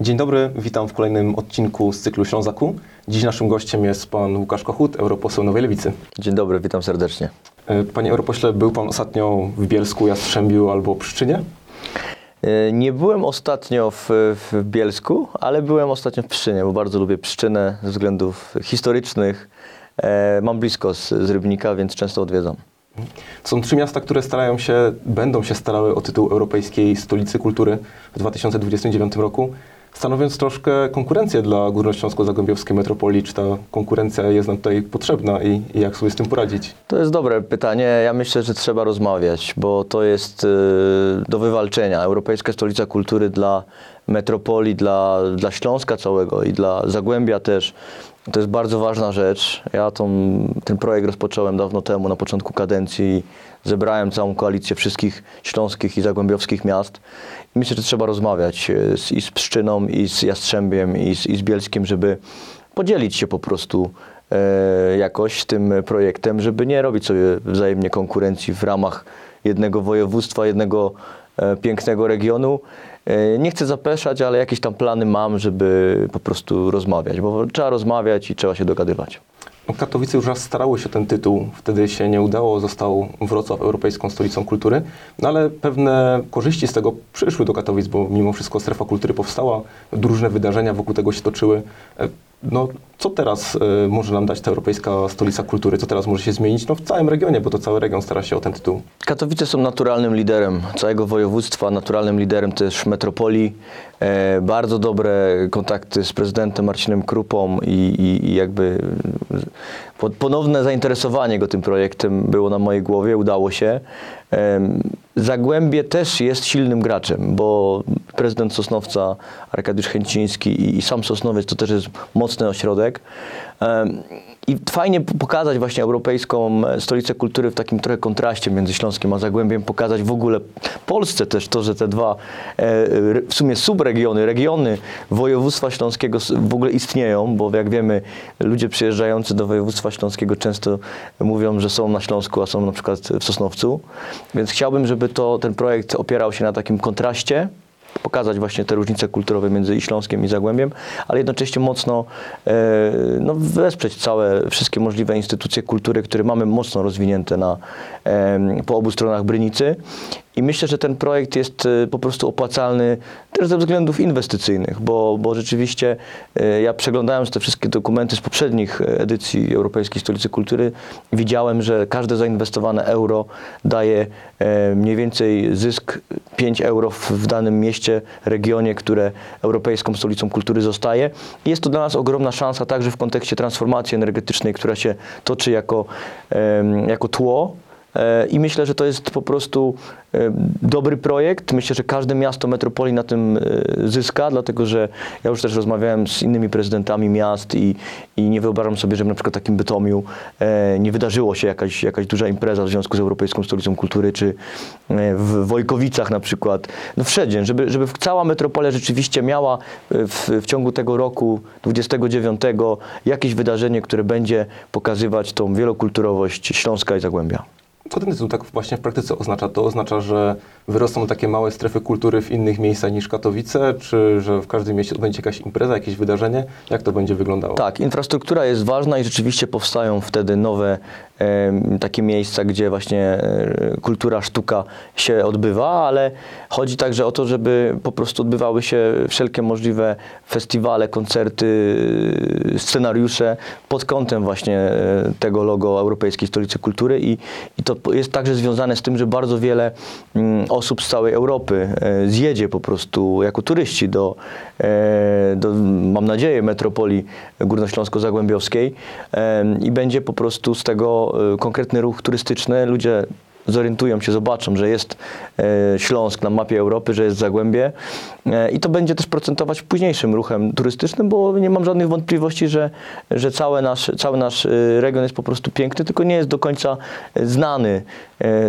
Dzień dobry, witam w kolejnym odcinku z cyklu Ślązaku. Dziś naszym gościem jest pan Łukasz Kochut, europoseł Nowej Lewicy. Dzień dobry, witam serdecznie. E, Panie europośle, był pan ostatnio w Bielsku, Jastrzębiu albo Pszczynie? E, Nie byłem ostatnio w, w Bielsku, ale byłem ostatnio w Pszczynie, bo bardzo lubię Pszczynę ze względów historycznych. E, mam blisko z, z Rybnika, więc często odwiedzam. Są trzy miasta, które starają się, będą się starały o tytuł Europejskiej Stolicy Kultury w 2029 roku, stanowiąc troszkę konkurencję dla Górnośląsko-Zagłębiowskiej Metropolii. Czy ta konkurencja jest nam tutaj potrzebna i, i jak sobie z tym poradzić? To jest dobre pytanie. Ja myślę, że trzeba rozmawiać, bo to jest y, do wywalczenia. Europejska Stolica Kultury dla metropolii, dla, dla Śląska całego i dla Zagłębia też. To jest bardzo ważna rzecz. Ja tą, ten projekt rozpocząłem dawno temu, na początku kadencji. Zebrałem całą koalicję wszystkich śląskich i zagłębiowskich miast. I myślę, że trzeba rozmawiać e, z, i z Pszczyną, i z Jastrzębiem, i z, i z Bielskiem, żeby podzielić się po prostu e, jakoś tym projektem, żeby nie robić sobie wzajemnie konkurencji w ramach jednego województwa, jednego e, pięknego regionu. E, nie chcę zapeszać, ale jakieś tam plany mam, żeby po prostu rozmawiać, bo trzeba rozmawiać i trzeba się dogadywać. No, Katowice już raz starały się ten tytuł, wtedy się nie udało, został Wrocław Europejską Stolicą Kultury, no ale pewne korzyści z tego przyszły do Katowic, bo mimo wszystko strefa kultury powstała, różne wydarzenia wokół tego się toczyły. E, No, co teraz e, może nam dać ta Europejska Stolica Kultury? Co teraz może się zmienić? No, w całym regionie, bo to cały region stara się o ten tytuł. Katowice są naturalnym liderem całego województwa, naturalnym liderem też metropolii. E, bardzo dobre kontakty z prezydentem Marcinem Krupą i, i, i jakby ponowne zainteresowanie go tym projektem było na mojej głowie, udało się. Zagłębie też jest silnym graczem, bo prezydent Sosnowca Arkadiusz Chęciński i sam Sosnowiec to też jest mocny ośrodek. I fajnie pokazać właśnie europejską e, stolicę kultury w takim trochę kontraście między Śląskiem a Zagłębiem, pokazać w ogóle Polsce też to, że te dwa e, w sumie subregiony, regiony województwa śląskiego w ogóle istnieją, bo jak wiemy ludzie przyjeżdżający do województwa śląskiego często mówią, że są na Śląsku, a są na przykład w Sosnowcu. Więc chciałbym, żeby to, ten projekt opierał się na takim kontraście, pokazać właśnie te różnice kulturowe między i Śląskiem i Zagłębiem, ale jednocześnie mocno e, no, wesprzeć całe, wszystkie możliwe instytucje kultury, które mamy mocno rozwinięte na, po obu stronach Brynicy. I myślę, że ten projekt jest e, po prostu opłacalny też ze względów inwestycyjnych, bo, bo rzeczywiście e, ja przeglądając te wszystkie dokumenty z poprzednich e, edycji Europejskiej Stolicy Kultury, widziałem, że każde zainwestowane euro daje e, mniej więcej zysk 5 euro w, danym mieście, regionie, które Europejską Stolicą Kultury zostaje. Jest to dla nas ogromna szansa także w kontekście transformacji energetycznej, która się toczy jako, jako tło. E, I myślę, że to jest po prostu e, dobry projekt. Myślę, że każde miasto metropolii na tym e, zyska, dlatego że ja już też rozmawiałem z innymi prezydentami miast i, i nie wyobrażam sobie, żeby na przykład w takim Bytomiu nie wydarzyło się jakaś, jakaś duża impreza w związku z Europejską Stolicą Kultury, czy w Wojkowicach na przykład. No wszędzie, żeby, żeby cała metropolia rzeczywiście miała w, w ciągu tego roku 29 jakieś wydarzenie, które będzie pokazywać tą wielokulturowość Śląska i Zagłębia. Tytuł tak właśnie w praktyce oznacza? To oznacza, że wyrosną takie małe strefy kultury w innych miejscach niż Katowice, czy że w każdym mieście będzie jakaś impreza, jakieś wydarzenie? Jak to będzie wyglądało? Tak, infrastruktura jest ważna i rzeczywiście powstają wtedy nowe takie miejsca, gdzie właśnie e, kultura, sztuka się odbywa, ale chodzi także o to, żeby po prostu odbywały się wszelkie możliwe festiwale, koncerty, scenariusze pod kątem właśnie e, tego logo Europejskiej Stolicy Kultury i, i to jest także związane z tym, że bardzo wiele mm, osób z całej Europy e, zjedzie po prostu jako turyści do, e, do mam nadzieję, metropolii górnośląsko-zagłębiowskiej i będzie po prostu z tego e, konkretny ruch turystyczny. Ludzie zorientują się, zobaczą, że jest e, Śląsk na mapie Europy, że jest Zagłębie e, i to będzie też procentować późniejszym ruchem turystycznym, bo nie mam żadnych wątpliwości, że, że cały, nasz, cały nasz region jest po prostu piękny, tylko nie jest do końca znany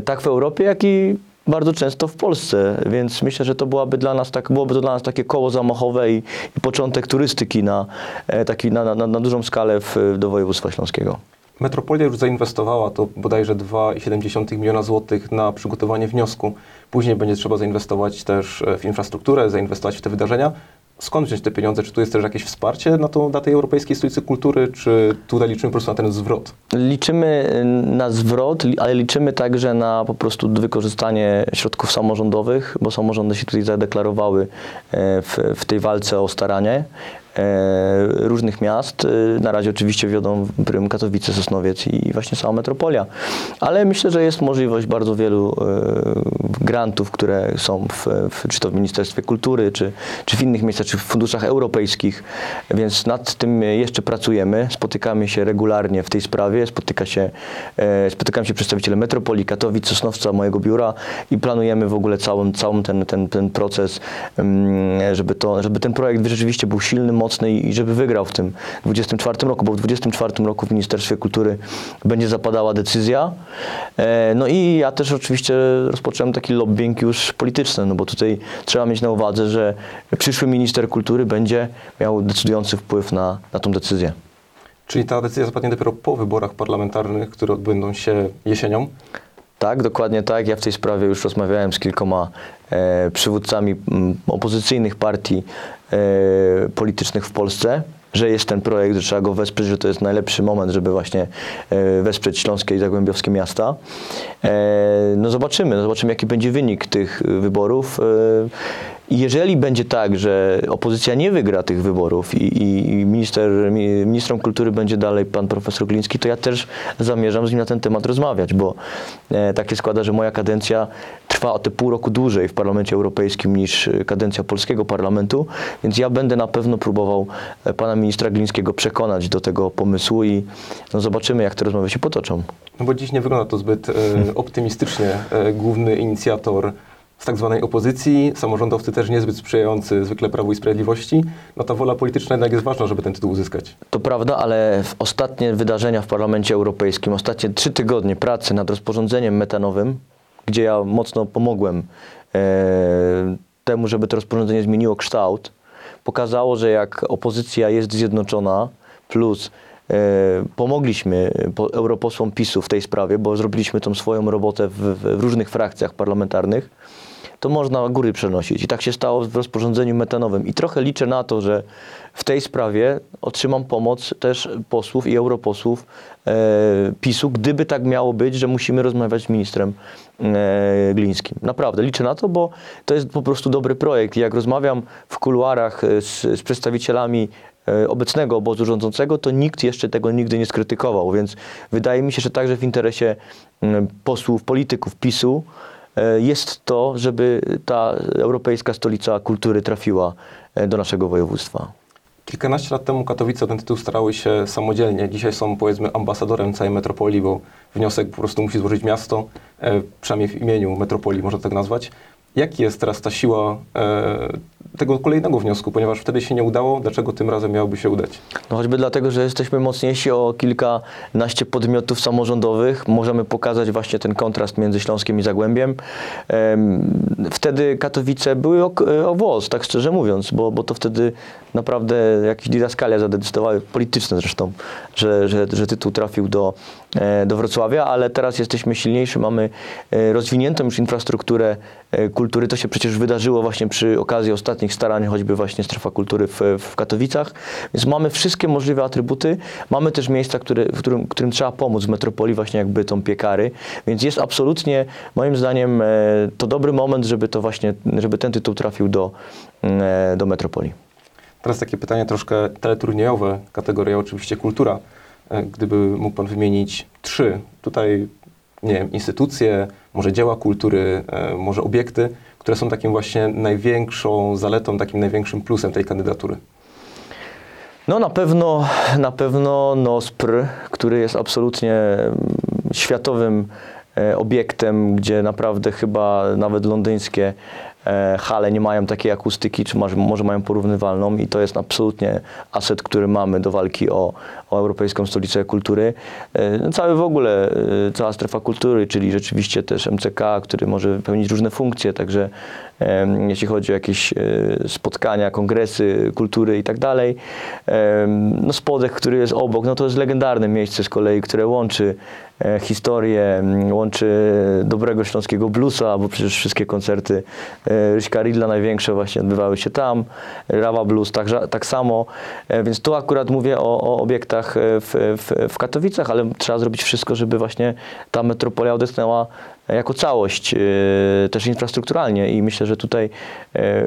tak w Europie, jak i bardzo często w Polsce, więc myślę, że to byłaby dla nas tak, byłoby to dla nas takie koło zamachowe i, i początek turystyki na, e, taki, na, na, na dużą skalę w, do województwa śląskiego. Metropolia już zainwestowała to bodajże 2,7 miliona złotych na przygotowanie wniosku. Później będzie trzeba zainwestować też e, w infrastrukturę, zainwestować w te wydarzenia. skąd wziąć te pieniądze? Czy tu jest też jakieś wsparcie na, to, na tej Europejskiej Stolicy Kultury, czy tutaj liczymy po prostu na ten zwrot? Liczymy y, na zwrot, ale liczymy także na po prostu wykorzystanie środków samorządowych, bo samorządy się tutaj zadeklarowały e, w, w tej walce o staranie e, różnych miast. Y, Na razie oczywiście wiodą prym Katowice, Sosnowiec i właśnie cała metropolia. Ale myślę, że jest możliwość bardzo wielu e, grantów, które są w, w, czy to w Ministerstwie Kultury, czy, czy w innych miejscach, czy w funduszach europejskich, więc nad tym jeszcze pracujemy. Spotykamy się regularnie w tej sprawie, spotyka się, e, spotykają się przedstawiciele Metropolii, Katowic, Sosnowca, mojego biura i planujemy w ogóle całą, całą ten, ten, ten proces, mm, żeby, to, żeby ten projekt rzeczywiście był silny, mocny i żeby wygrał w tym 24 roku, bo w 24 roku w Ministerstwie Kultury będzie zapadała decyzja. E, No i ja też oczywiście rozpocząłem taki lobbying już polityczny, no bo tutaj trzeba mieć na uwadze, że przyszły minister kultury będzie miał decydujący wpływ na, na tą decyzję. Czyli ta decyzja zapadnie dopiero po wyborach parlamentarnych, które odbędą się jesienią. Tak, dokładnie tak. Ja w tej sprawie już rozmawiałem z kilkoma e, przywódcami m, opozycyjnych partii politycznych w Polsce, że jest ten projekt, że trzeba go wesprzeć, że to jest najlepszy moment, żeby właśnie e, wesprzeć śląskie i zagłębiowskie miasta. E, no zobaczymy, zobaczymy jaki będzie wynik tych e, wyborów. Jeżeli będzie tak, że opozycja nie wygra tych wyborów i, i minister, mi- ministrem kultury będzie dalej pan profesor Gliński, to ja też zamierzam z nim na ten temat rozmawiać, bo e, tak się składa, że moja kadencja trwa o te pół roku dłużej w Parlamencie Europejskim niż kadencja polskiego parlamentu, więc ja będę na pewno próbował e, pana ministra Glińskiego przekonać do tego pomysłu i no, zobaczymy, jak te rozmowy się potoczą. No bo dziś nie wygląda to zbyt e, optymistycznie. E, główny inicjator z tak zwanej opozycji, samorządowcy też niezbyt sprzyjający zwykle Prawu i Sprawiedliwości. No ta wola polityczna jednak jest ważna, żeby ten tytuł uzyskać. To prawda, ale ostatnie wydarzenia w Parlamencie Europejskim, ostatnie trzy tygodnie pracy nad rozporządzeniem metanowym, gdzie ja mocno pomogłem e, temu, żeby to rozporządzenie zmieniło kształt, pokazało, że jak opozycja jest zjednoczona, plus e, pomogliśmy po, europosłom PiSu w tej sprawie, bo zrobiliśmy tą swoją robotę w, w różnych frakcjach parlamentarnych, to można góry przenosić. I tak się stało w rozporządzeniu metanowym. I trochę liczę na to, że w tej sprawie otrzymam pomoc też posłów i europosłów e, PiSu, gdyby tak miało być, że musimy rozmawiać z ministrem e, Glińskim. Naprawdę, liczę na to, bo to jest po prostu dobry projekt. I jak rozmawiam w kuluarach e, z, z przedstawicielami e, obecnego obozu rządzącego, to nikt jeszcze tego nigdy nie skrytykował, więc wydaje mi się, że także w interesie posłów, polityków PiSu jest to, żeby ta Europejska Stolica Kultury trafiła e, do naszego województwa. Kilkanaście lat temu Katowice o ten tytuł starały się samodzielnie. Dzisiaj są powiedzmy ambasadorem całej metropolii, bo wniosek po prostu musi złożyć miasto, e, przynajmniej w imieniu metropolii można tak nazwać. Jaki jest teraz ta siła e, tego kolejnego wniosku, ponieważ wtedy się nie udało, dlaczego tym razem miałoby się udać? No choćby dlatego, że jesteśmy mocniejsi o kilkanaście podmiotów samorządowych, możemy pokazać właśnie ten kontrast między Śląskiem i Zagłębiem. Em, Wtedy Katowice były o, o włos, tak szczerze mówiąc, bo, bo to wtedy naprawdę jakieś didaskalia zadecydowały, polityczne zresztą, że, że, że tytuł trafił do, e, do Wrocławia, ale teraz jesteśmy silniejsi, mamy e, rozwiniętą już infrastrukturę e, kultury. To się przecież wydarzyło właśnie przy okazji ostatnich starań, choćby właśnie Strefa Kultury w, w Katowicach. Więc mamy wszystkie możliwe atrybuty. Mamy też miejsca, które, w którym, którym trzeba pomóc w metropolii, właśnie jak Bytom, Piekary. Więc jest absolutnie, moim zdaniem, e, to dobry moment, żeby to właśnie, żeby ten tytuł trafił do, e, do metropolii. Teraz takie pytanie troszkę teleturniejowe, kategoria oczywiście kultura. E, Gdyby mógł Pan wymienić trzy, tutaj nie wiem, instytucje, może dzieła kultury, e, może obiekty, które są takim właśnie największą zaletą, takim największym plusem tej kandydatury. No na pewno, na pewno NOSPR, który jest absolutnie mm, światowym e, obiektem, gdzie naprawdę chyba nawet londyńskie hale nie mają takiej akustyki, czy może, mają porównywalną i to jest absolutnie aset, który mamy do walki o, o Europejską Stolicę Kultury. E, no Cały w ogóle, e, cała strefa kultury, czyli rzeczywiście też MCK, który może pełnić różne funkcje, także jeśli chodzi o jakieś e, spotkania, kongresy kultury i tak dalej. No Spodek, który jest obok, no to jest legendarne miejsce z kolei, które łączy e, historię, m, łączy dobrego śląskiego bluesa, bo przecież wszystkie koncerty e, e, Ryśka Ridla największe właśnie odbywały się tam, Rawa Blues tak, tak samo, E, więc tu akurat mówię o, o obiektach e, w, w, w Katowicach, ale trzeba zrobić wszystko, żeby właśnie ta metropolia odetchnęła jako całość, e, też infrastrukturalnie i myślę, że tutaj e,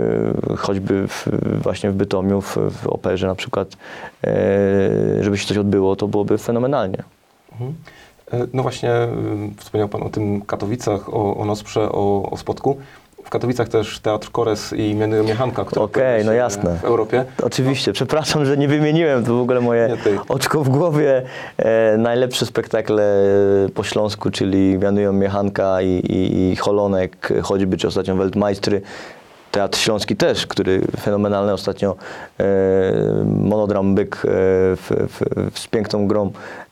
choćby w, właśnie w Bytomiu, w, w operze na przykład, e, żeby się coś odbyło, to byłoby fenomenalnie. Mhm. E, No właśnie, y, wspomniał Pan o tym Katowicach, o, o Nosprze, o, o Spotku. W Katowicach też Teatr Kores i Miany Miechanka, który Okej, pojawia no jasne. w Europie. Oczywiście, przepraszam, że nie wymieniłem, to w ogóle moje oczko w głowie. E, najlepsze spektakle e, po Śląsku, czyli Mianują Miechanka i, i, i Holonek, choćby, czy ostatnio Weltmeistry. Teatr Śląski też, który fenomenalny ostatnio e, monodram Byk e, w, w, z piękną grą e,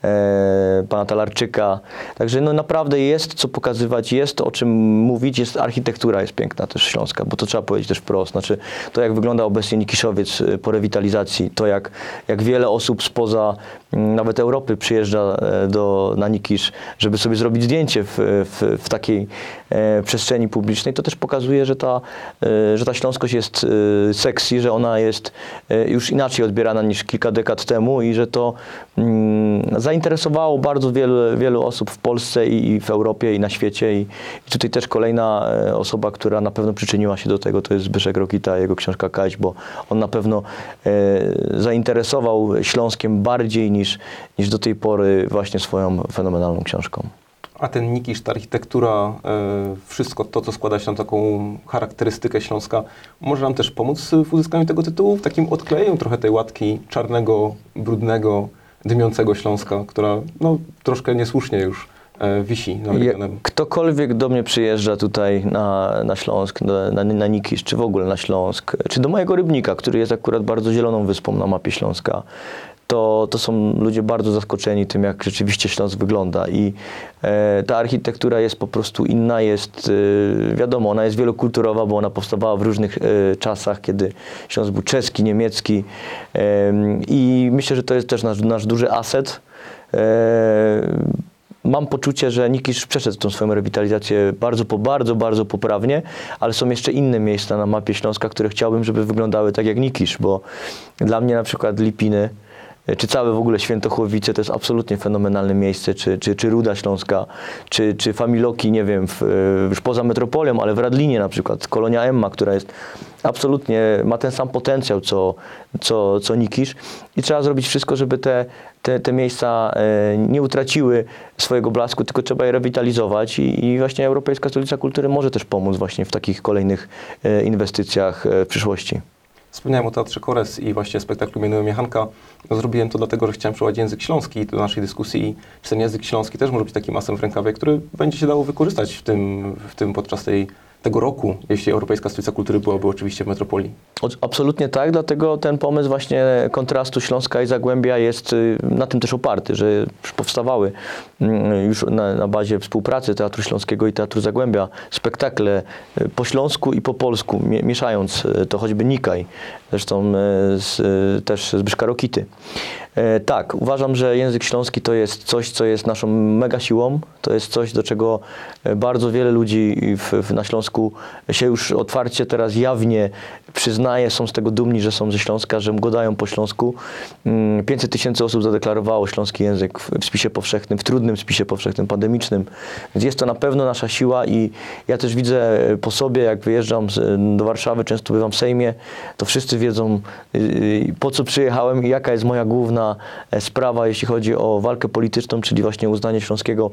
pana Talarczyka. Także no naprawdę jest co pokazywać, jest o czym mówić, jest architektura jest piękna też śląska, bo to trzeba powiedzieć też wprost. Znaczy to jak wygląda obecnie Nikiszowiec e, po rewitalizacji, to jak, jak wiele osób spoza nawet Europy przyjeżdża e, do, na Nikisz, żeby sobie zrobić zdjęcie w, w, w takiej e, przestrzeni publicznej, to też pokazuje, że ta, e, że ta śląskość jest e, sexy, że ona jest e, już inaczej odbierana niż kilka dekad temu i że to mm, zainteresowało bardzo wielu, wielu osób w Polsce i, i w Europie i na świecie i, i tutaj też kolejna e, osoba, która na pewno przyczyniła się do tego, to jest Zbyszek Rokita, jego książka Kaś, bo on na pewno e, zainteresował Śląskiem bardziej niż, niż do tej pory właśnie swoją fenomenalną książką. A ten Nikisz, ta architektura, e, wszystko to, co składa się na taką charakterystykę Śląska, może nam też pomóc w uzyskaniu tego tytułu, w takim odklejeniu trochę tej łatki czarnego, brudnego, dymiącego Śląska, która no, troszkę niesłusznie już e, wisi nad Jak ktokolwiek do mnie przyjeżdża tutaj na, na Śląsk, na, na, na Nikisz, czy w ogóle na Śląsk, czy do mojego Rybnika, który jest akurat bardzo zieloną wyspą na mapie Śląska, to, to są ludzie bardzo zaskoczeni tym, jak rzeczywiście Śląsk wygląda i e, ta architektura jest po prostu inna, jest e, wiadomo, ona jest wielokulturowa, bo ona powstawała w różnych e, czasach, kiedy Śląsk był czeski, niemiecki em, i myślę, że to jest też nasz, nasz duży aset. E, mam poczucie, że Nikisz przeszedł tą swoją rewitalizację bardzo, bardzo, bardzo poprawnie, ale są jeszcze inne miejsca na mapie Śląska, które chciałbym, żeby wyglądały tak jak Nikisz, bo dla mnie na przykład Lipiny, czy całe w ogóle Świętochłowice to jest absolutnie fenomenalne miejsce, czy, czy, czy Ruda Śląska, czy, czy Familoki, nie wiem, w, e, już poza metropolią, ale w Radlinie na przykład, Kolonia Emma, która jest absolutnie, ma ten sam potencjał co, co, co Nikisz. I trzeba zrobić wszystko, żeby te, te, te miejsca e, nie utraciły swojego blasku, tylko trzeba je rewitalizować. I, i właśnie Europejska Stolica Kultury może też pomóc właśnie w takich kolejnych e, inwestycjach w przyszłości. Wspomniałem o Teatrze Kores i właśnie spektaklu Mianują Miechanka. No, zrobiłem to dlatego, że chciałem przeprowadzić język śląski do naszej dyskusji i ten język śląski też może być takim masem w rękawie, który będzie się dało wykorzystać w tym, w tym podczas tej, tego roku, jeśli Europejska Stolica Kultury byłaby oczywiście w metropolii. Absolutnie tak, dlatego ten pomysł właśnie kontrastu Śląska i Zagłębia jest y, na tym też oparty, że powstawały mm, już na, na bazie współpracy Teatru Śląskiego i Teatru Zagłębia spektakle y, po śląsku i po polsku, mie- mieszając y, to choćby Nikaj, zresztą y, z, y, też Zbyszka Rokity. E, Tak, uważam, że język śląski to jest coś, co jest naszą mega siłą. To jest coś, do czego e, bardzo wiele ludzi w, w, na Śląsku się już otwarcie teraz jawnie przyznaje, są z tego dumni, że są ze Śląska, że gadają po śląsku. Mm, 500 tysięcy osób zadeklarowało śląski język w, w spisie powszechnym, w trudnym spisie powszechnym, pandemicznym. Więc jest to na pewno nasza siła i ja też widzę po sobie, jak wyjeżdżam do Warszawy, często bywam w Sejmie, to wszyscy wiedzą, y, y, po co przyjechałem i jaka jest moja główna e, sprawa, jeśli chodzi o walkę polityczną, czyli właśnie uznanie śląskiego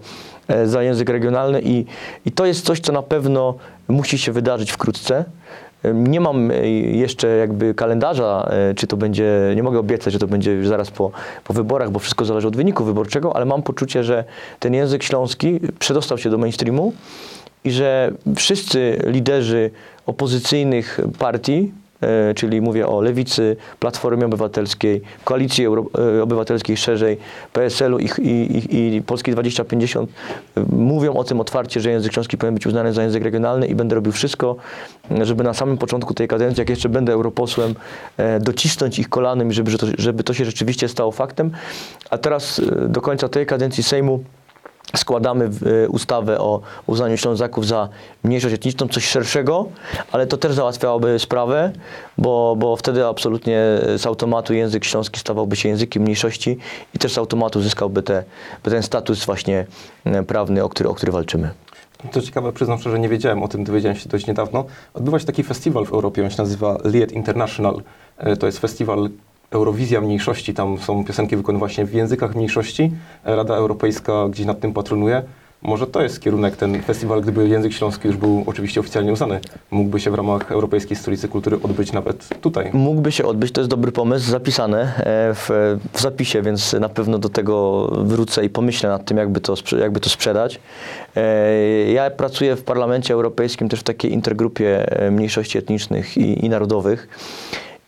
e, za język regionalny i, i to jest coś, co na pewno musi się wydarzyć wkrótce. Nie mam e, jeszcze jakby kalendarza, czy to będzie, nie mogę obiecać, że to będzie już zaraz po, po wyborach, bo wszystko zależy od wyniku wyborczego, ale mam poczucie, że ten język śląski przedostał się do mainstreamu i że wszyscy liderzy opozycyjnych partii, czyli mówię o Lewicy, Platformie Obywatelskiej, Koalicji Euro, e, Obywatelskiej szerzej, PSL-u i, i, i- Polski 2050 e, mówią o tym otwarcie, że język śląski powinien być uznany za język regionalny i będę robił wszystko, żeby na samym początku tej kadencji, jak jeszcze będę europosłem, e, docisnąć ich kolanem żeby, żeby to się rzeczywiście stało faktem. A teraz e, do końca tej kadencji Sejmu składamy w- ustawę o uznaniu Ślązaków za mniejszość etniczną, coś szerszego, ale to też załatwiałoby sprawę, bo, bo wtedy absolutnie z automatu język śląski stawałby się językiem mniejszości i też z automatu zyskałby te, ten status właśnie e, prawny, o który, o który walczymy. To ciekawe, przyznam szczerze, nie wiedziałem o tym, dowiedziałem się dość niedawno. Odbywa się taki festiwal w Europie, on się nazywa Lied International. To jest festiwal Eurowizja Mniejszości, tam są piosenki wykonywane właśnie w językach mniejszości. Rada Europejska gdzieś nad tym patronuje. Może to jest kierunek, ten festiwal, gdyby język śląski już był oczywiście oficjalnie uznany, mógłby się w ramach Europejskiej Stolicy Kultury odbyć nawet tutaj. Mógłby się odbyć, to jest dobry pomysł, zapisane w, w zapisie, więc na pewno do tego wrócę i pomyślę nad tym, jakby to, jakby to sprzedać. E, Ja pracuję w Parlamencie Europejskim też w takiej intergrupie e, mniejszości etnicznych i, i narodowych.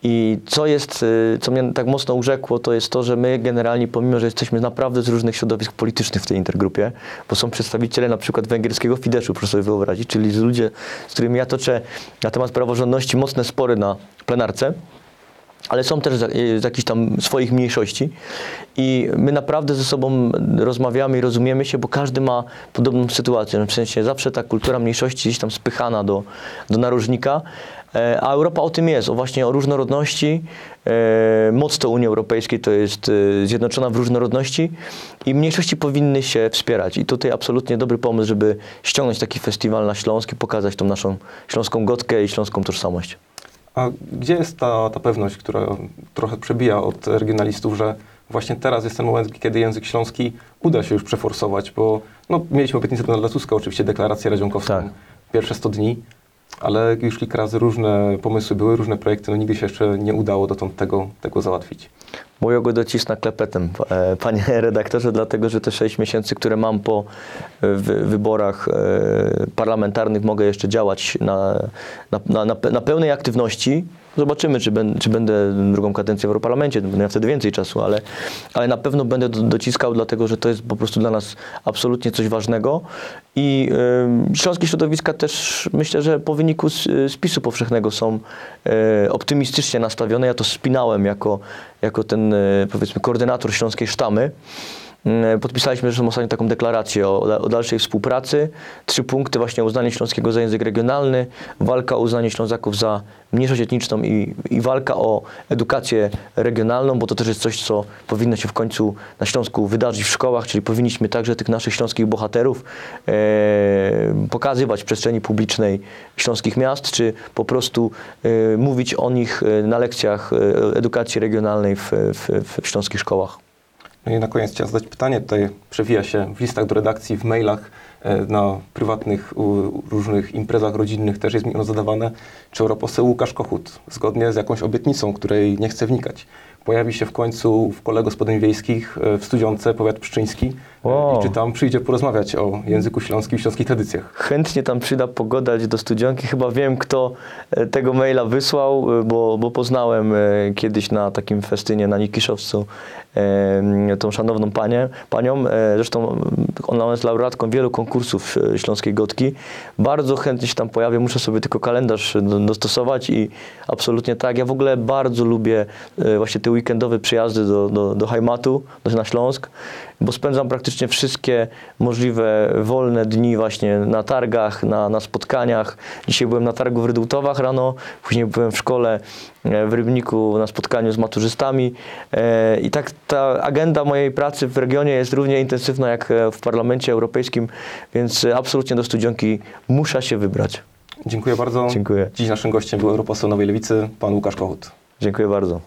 I co jest, e, co mnie tak mocno urzekło, to jest to, że my generalnie, pomimo, że jesteśmy naprawdę z różnych środowisk politycznych w tej intergrupie, bo są przedstawiciele na przykład węgierskiego Fideszu, proszę sobie wyobrazić, czyli ludzie, z którymi ja toczę na temat praworządności mocne spory na plenarce, ale są też z, z jakichś tam swoich mniejszości i my naprawdę ze sobą rozmawiamy i rozumiemy się, bo każdy ma podobną sytuację. W sensie zawsze ta kultura mniejszości gdzieś tam spychana do, do narożnika, a Europa o tym jest, o właśnie o różnorodności. E, Moc to Unii Europejskiej to jest e, zjednoczona w różnorodności i mniejszości powinny się wspierać. I tutaj absolutnie dobry pomysł, żeby ściągnąć taki festiwal na Śląsk i pokazać tą naszą śląską gotkę i śląską tożsamość. A gdzie jest ta, ta pewność, która trochę przebija od regionalistów, że właśnie teraz jest ten moment, kiedy język śląski uda się już przeforsować, bo no, mieliśmy obietnicę Donalda Tuska, oczywiście deklarację radzionkowską, Tak. pierwsze 100 dni, ale już kilka razy różne pomysły były, różne projekty, no nigdy się jeszcze nie udało dotąd tego, tego załatwić. Mojego docisna klepetem, e, panie redaktorze, dlatego że te 6 miesięcy, które mam po e, wy, wyborach e, parlamentarnych, mogę jeszcze działać na, na, na, na pe- na pełnej aktywności. Zobaczymy, czy, ben, czy będę drugą kadencję w Europarlamencie, będę miał wtedy więcej czasu, ale, ale na pewno będę do, dociskał, dlatego że to jest po prostu dla nas absolutnie coś ważnego. I e, śląskie środowiska też myślę, że po wyniku spisu powszechnego są e, optymistycznie nastawione. Ja to spinałem jako, jako ten, e, powiedzmy, koordynator śląskiej sztamy. Mm, Podpisaliśmy zresztą ostatnio taką deklarację o, o dalszej współpracy. Trzy punkty właśnie uznanie śląskiego za język regionalny, walka o uznanie Ślązaków za mniejszość etniczną i, i walka o edukację regionalną, bo to też jest coś, co powinno się w końcu na Śląsku wydarzyć w szkołach, czyli powinniśmy także tych naszych śląskich bohaterów e, pokazywać w przestrzeni publicznej śląskich miast, czy po prostu e, mówić o nich e, na lekcjach e, edukacji regionalnej w, w, w śląskich szkołach. No i na koniec chciałem zadać pytanie, tutaj przewija się w listach do redakcji, w mailach, e, na prywatnych różnych imprezach rodzinnych też jest mi ono zadawane, czy europoseł Łukasz Kochut, zgodnie z jakąś obietnicą, której nie chcę wnikać, pojawi się w końcu w kole gospodyń wiejskich e, w Studziące, powiat pszczyński Wow. i czy tam przyjdzie porozmawiać o języku śląskim i śląskich tradycjach. Chętnie tam przyda pogodać do studianki. Chyba wiem, kto e, tego maila wysłał, e, bo, bo poznałem e, kiedyś na takim festynie na Nikiszowcu tą szanowną panię, panią. Zresztą ona jest laureatką wielu konkursów Śląskiej Gotki. Bardzo chętnie się tam pojawię. Muszę sobie tylko kalendarz do- dostosować i absolutnie tak. Ja w ogóle bardzo lubię właśnie te weekendowe przyjazdy do, do, do Heimatu, do, na Śląsk, bo spędzam praktycznie wszystkie możliwe wolne dni właśnie na targach, na, na spotkaniach. Dzisiaj byłem na targu w Rydultowach rano, później byłem w szkole e, w Rybniku na spotkaniu z maturzystami E, i tak ta agenda mojej pracy w regionie jest równie intensywna jak e, w Parlamencie Europejskim, więc absolutnie do studzionki muszę się wybrać. Dziękuję bardzo. Dziękuję. Dziś naszym gościem był europoseł Nowej Lewicy, pan Łukasz Kochut. Dziękuję bardzo.